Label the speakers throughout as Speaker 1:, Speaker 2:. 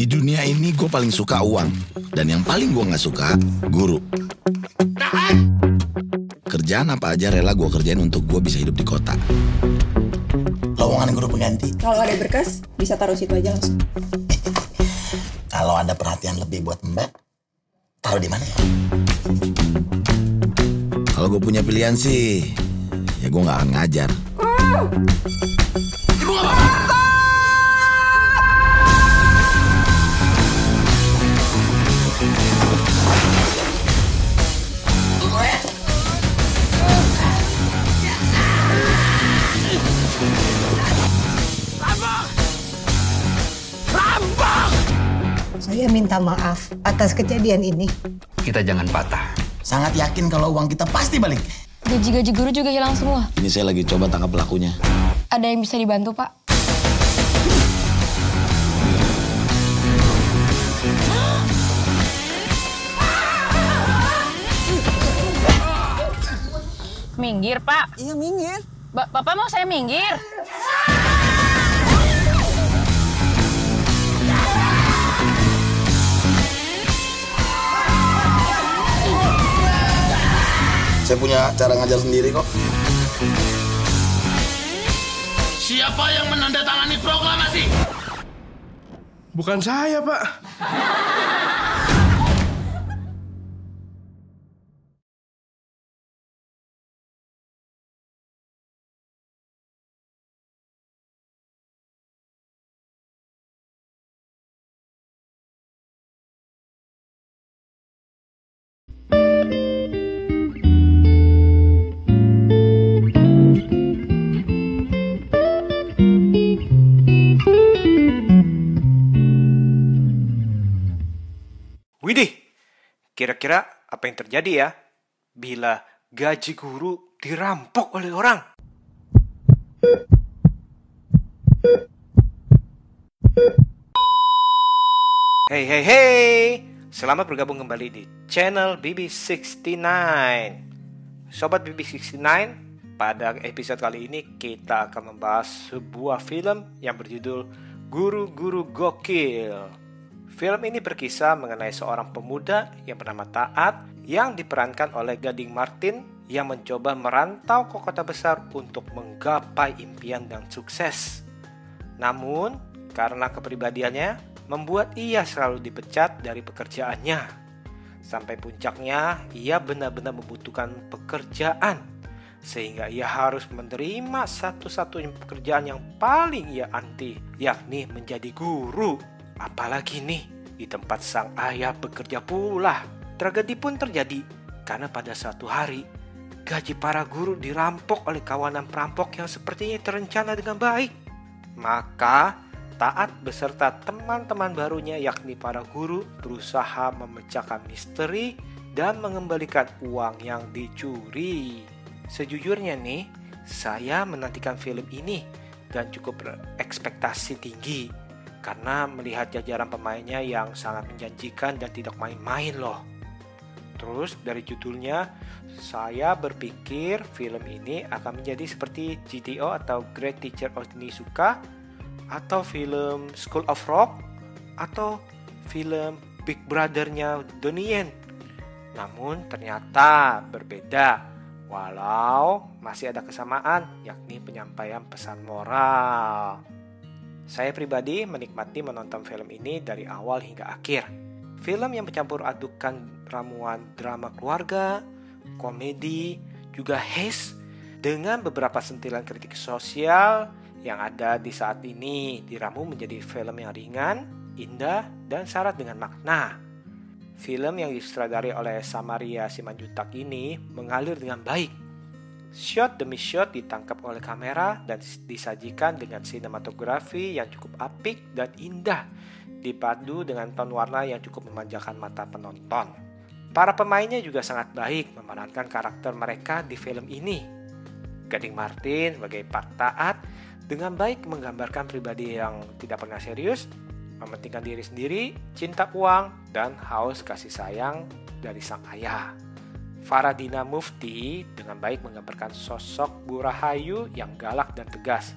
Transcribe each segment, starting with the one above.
Speaker 1: Di dunia ini gue paling suka uang. Dan yang paling gue gak suka, guru. Kerjaan apa aja rela gue kerjain untuk gue bisa hidup di kota.
Speaker 2: Lowongan guru pengganti.
Speaker 3: Kalau ada berkas, bisa taruh situ aja langsung.
Speaker 2: Kalau ada perhatian lebih buat mbak, taruh di mana ya?
Speaker 1: Kalau gue punya pilihan sih, ya gue gak akan ngajar.
Speaker 4: Saya minta maaf atas kejadian ini.
Speaker 5: Kita jangan patah.
Speaker 2: Sangat yakin kalau uang kita pasti balik.
Speaker 6: Gaji-gaji guru juga hilang semua.
Speaker 1: Ini saya lagi coba tangkap pelakunya.
Speaker 6: Ada yang bisa dibantu, Pak?
Speaker 7: Minggir, Pak.
Speaker 3: Iya, minggir.
Speaker 7: Ba- Bapak mau saya minggir?
Speaker 2: Saya punya cara ngajar sendiri kok.
Speaker 8: Siapa yang menandatangani proklamasi?
Speaker 9: Bukan saya, Pak.
Speaker 10: Kira-kira apa yang terjadi ya bila gaji guru dirampok oleh orang? Hey hey hey, selamat bergabung kembali di channel BB69. Sobat BB69, pada episode kali ini kita akan membahas sebuah film yang berjudul Guru-Guru Gokil. Film ini berkisah mengenai seorang pemuda yang bernama Taat yang diperankan oleh Gading Martin yang mencoba merantau ke kota besar untuk menggapai impian dan sukses. Namun, karena kepribadiannya membuat ia selalu dipecat dari pekerjaannya. Sampai puncaknya, ia benar-benar membutuhkan pekerjaan sehingga ia harus menerima satu-satunya pekerjaan yang paling ia anti, yakni menjadi guru. Apalagi nih, di tempat sang ayah bekerja pula. Tragedi pun terjadi karena pada suatu hari, gaji para guru dirampok oleh kawanan perampok yang sepertinya terencana dengan baik. Maka, Taat beserta teman-teman barunya yakni para guru berusaha memecahkan misteri dan mengembalikan uang yang dicuri. Sejujurnya nih, saya menantikan film ini dan cukup berekspektasi tinggi karena melihat jajaran pemainnya yang sangat menjanjikan dan tidak main-main loh. Terus dari judulnya, saya berpikir film ini akan menjadi seperti GTO atau Great Teacher Onizuka atau film School of Rock atau film Big Brother-nya Donnie Yen. Namun ternyata berbeda walau masih ada kesamaan yakni penyampaian pesan moral. Saya pribadi menikmati menonton film ini dari awal hingga akhir. Film yang mencampur adukan ramuan drama keluarga, komedi, juga haze dengan beberapa sentilan kritik sosial yang ada di saat ini diramu menjadi film yang ringan, indah, dan syarat dengan makna. Film yang disutradari oleh Samaria Simanjuntak ini mengalir dengan baik. Shot demi shot ditangkap oleh kamera dan disajikan dengan sinematografi yang cukup apik dan indah, dipadu dengan ton warna yang cukup memanjakan mata penonton. Para pemainnya juga sangat baik memerankan karakter mereka di film ini. Gading Martin sebagai Pak Taat dengan baik menggambarkan pribadi yang tidak pernah serius, mementingkan diri sendiri, cinta uang, dan haus kasih sayang dari sang ayah. Faradina Mufti dengan baik menggambarkan sosok Bu Rahayu yang galak dan tegas.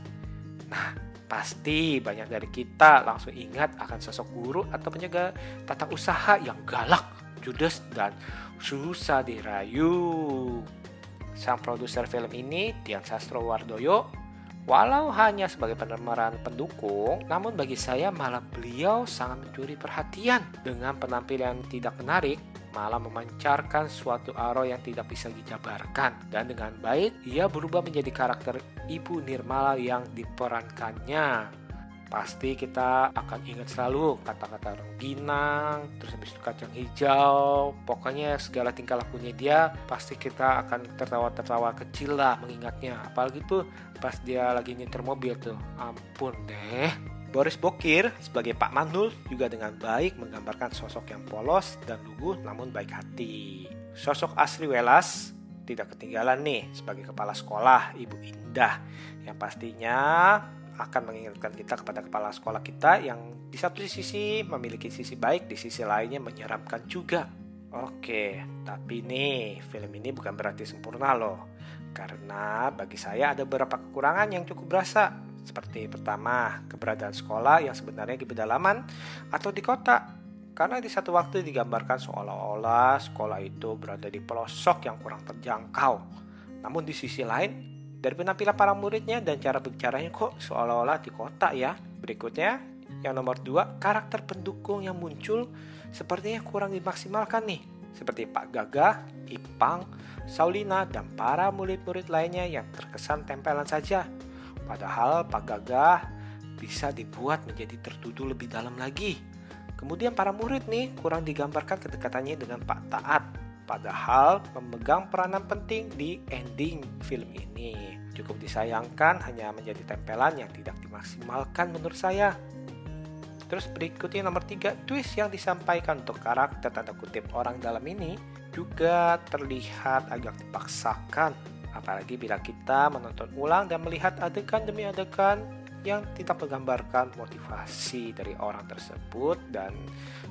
Speaker 10: Nah, Pasti banyak dari kita langsung ingat akan sosok guru atau penjaga tata usaha yang galak, judes, dan susah dirayu. Sang produser film ini, Dian Sastro Wardoyo, Walau hanya sebagai pemeran pendukung, namun bagi saya malah beliau sangat mencuri perhatian dengan penampilan yang tidak menarik, malah memancarkan suatu aura yang tidak bisa dijabarkan. Dan dengan baik, ia berubah menjadi karakter Ibu Nirmala yang diperankannya pasti kita akan ingat selalu kata-kata rengginang, terus habis itu kacang hijau, pokoknya segala tingkah lakunya dia pasti kita akan tertawa-tertawa kecil lah mengingatnya. Apalagi tuh pas dia lagi nyetir mobil tuh, ampun deh. Boris Bokir sebagai Pak Manul juga dengan baik menggambarkan sosok yang polos dan lugu namun baik hati. Sosok Asri Welas tidak ketinggalan nih sebagai kepala sekolah Ibu Indah yang pastinya akan mengingatkan kita kepada kepala sekolah kita yang di satu sisi memiliki sisi baik, di sisi lainnya menyeramkan juga. Oke, tapi nih film ini bukan berarti sempurna loh. Karena bagi saya ada beberapa kekurangan yang cukup berasa. Seperti pertama, keberadaan sekolah yang sebenarnya di pedalaman atau di kota. Karena di satu waktu digambarkan seolah-olah sekolah itu berada di pelosok yang kurang terjangkau. Namun di sisi lain, dari penampilan para muridnya dan cara bicaranya kok seolah-olah di kota ya. Berikutnya, yang nomor dua, karakter pendukung yang muncul sepertinya kurang dimaksimalkan nih. Seperti Pak Gagah, Ipang, Saulina, dan para murid-murid lainnya yang terkesan tempelan saja. Padahal Pak Gagah bisa dibuat menjadi tertuduh lebih dalam lagi. Kemudian para murid nih kurang digambarkan kedekatannya dengan Pak Taat padahal memegang peranan penting di ending film ini. Cukup disayangkan hanya menjadi tempelan yang tidak dimaksimalkan menurut saya. Terus berikutnya nomor tiga, twist yang disampaikan untuk karakter tanda kutip orang dalam ini juga terlihat agak dipaksakan. Apalagi bila kita menonton ulang dan melihat adegan demi adegan yang tidak menggambarkan motivasi dari orang tersebut dan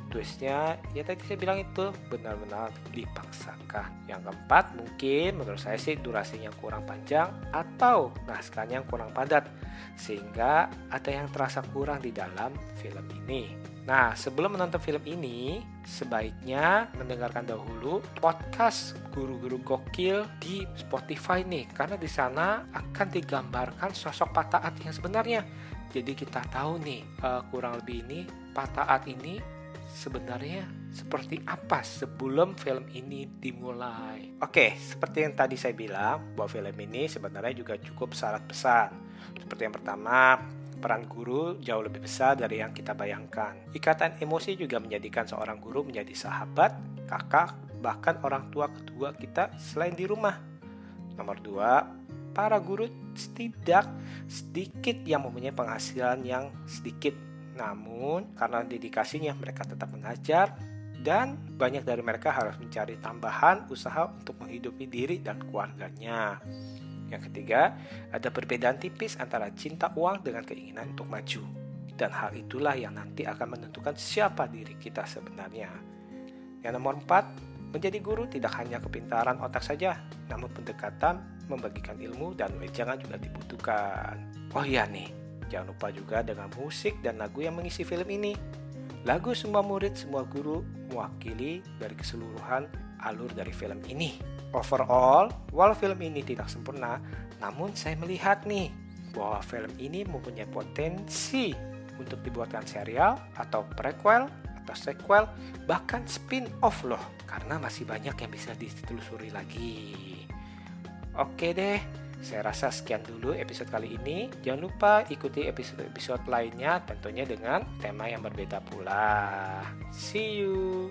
Speaker 10: twistnya ya tadi saya bilang itu benar-benar dipaksakan. Yang keempat mungkin menurut saya sih durasinya kurang panjang atau naskahnya kurang padat sehingga ada yang terasa kurang di dalam film ini Nah, sebelum menonton film ini, sebaiknya mendengarkan dahulu podcast guru-guru gokil di Spotify nih, karena di sana akan digambarkan sosok Pak Taat yang sebenarnya. Jadi kita tahu nih, uh, kurang lebih ini Pak Taat ini sebenarnya seperti apa sebelum film ini dimulai. Oke, seperti yang tadi saya bilang, bahwa film ini sebenarnya juga cukup syarat pesan. Seperti yang pertama, peran guru jauh lebih besar dari yang kita bayangkan. Ikatan emosi juga menjadikan seorang guru menjadi sahabat, kakak, bahkan orang tua kedua kita selain di rumah. Nomor dua, para guru tidak sedikit yang mempunyai penghasilan yang sedikit. Namun, karena dedikasinya mereka tetap mengajar, dan banyak dari mereka harus mencari tambahan usaha untuk menghidupi diri dan keluarganya. Yang ketiga, ada perbedaan tipis antara cinta uang dengan keinginan untuk maju. Dan hal itulah yang nanti akan menentukan siapa diri kita sebenarnya. Yang nomor empat, menjadi guru tidak hanya kepintaran otak saja, namun pendekatan, membagikan ilmu, dan wejangan juga dibutuhkan. Oh iya nih, jangan lupa juga dengan musik dan lagu yang mengisi film ini. Lagu semua murid, semua guru mewakili dari keseluruhan alur dari film ini. Overall, walau film ini tidak sempurna, namun saya melihat nih bahwa film ini mempunyai potensi untuk dibuatkan serial atau prequel atau sequel bahkan spin-off loh karena masih banyak yang bisa ditelusuri lagi. Oke deh, saya rasa sekian dulu episode kali ini. Jangan lupa ikuti episode-episode lainnya tentunya dengan tema yang berbeda pula. See you.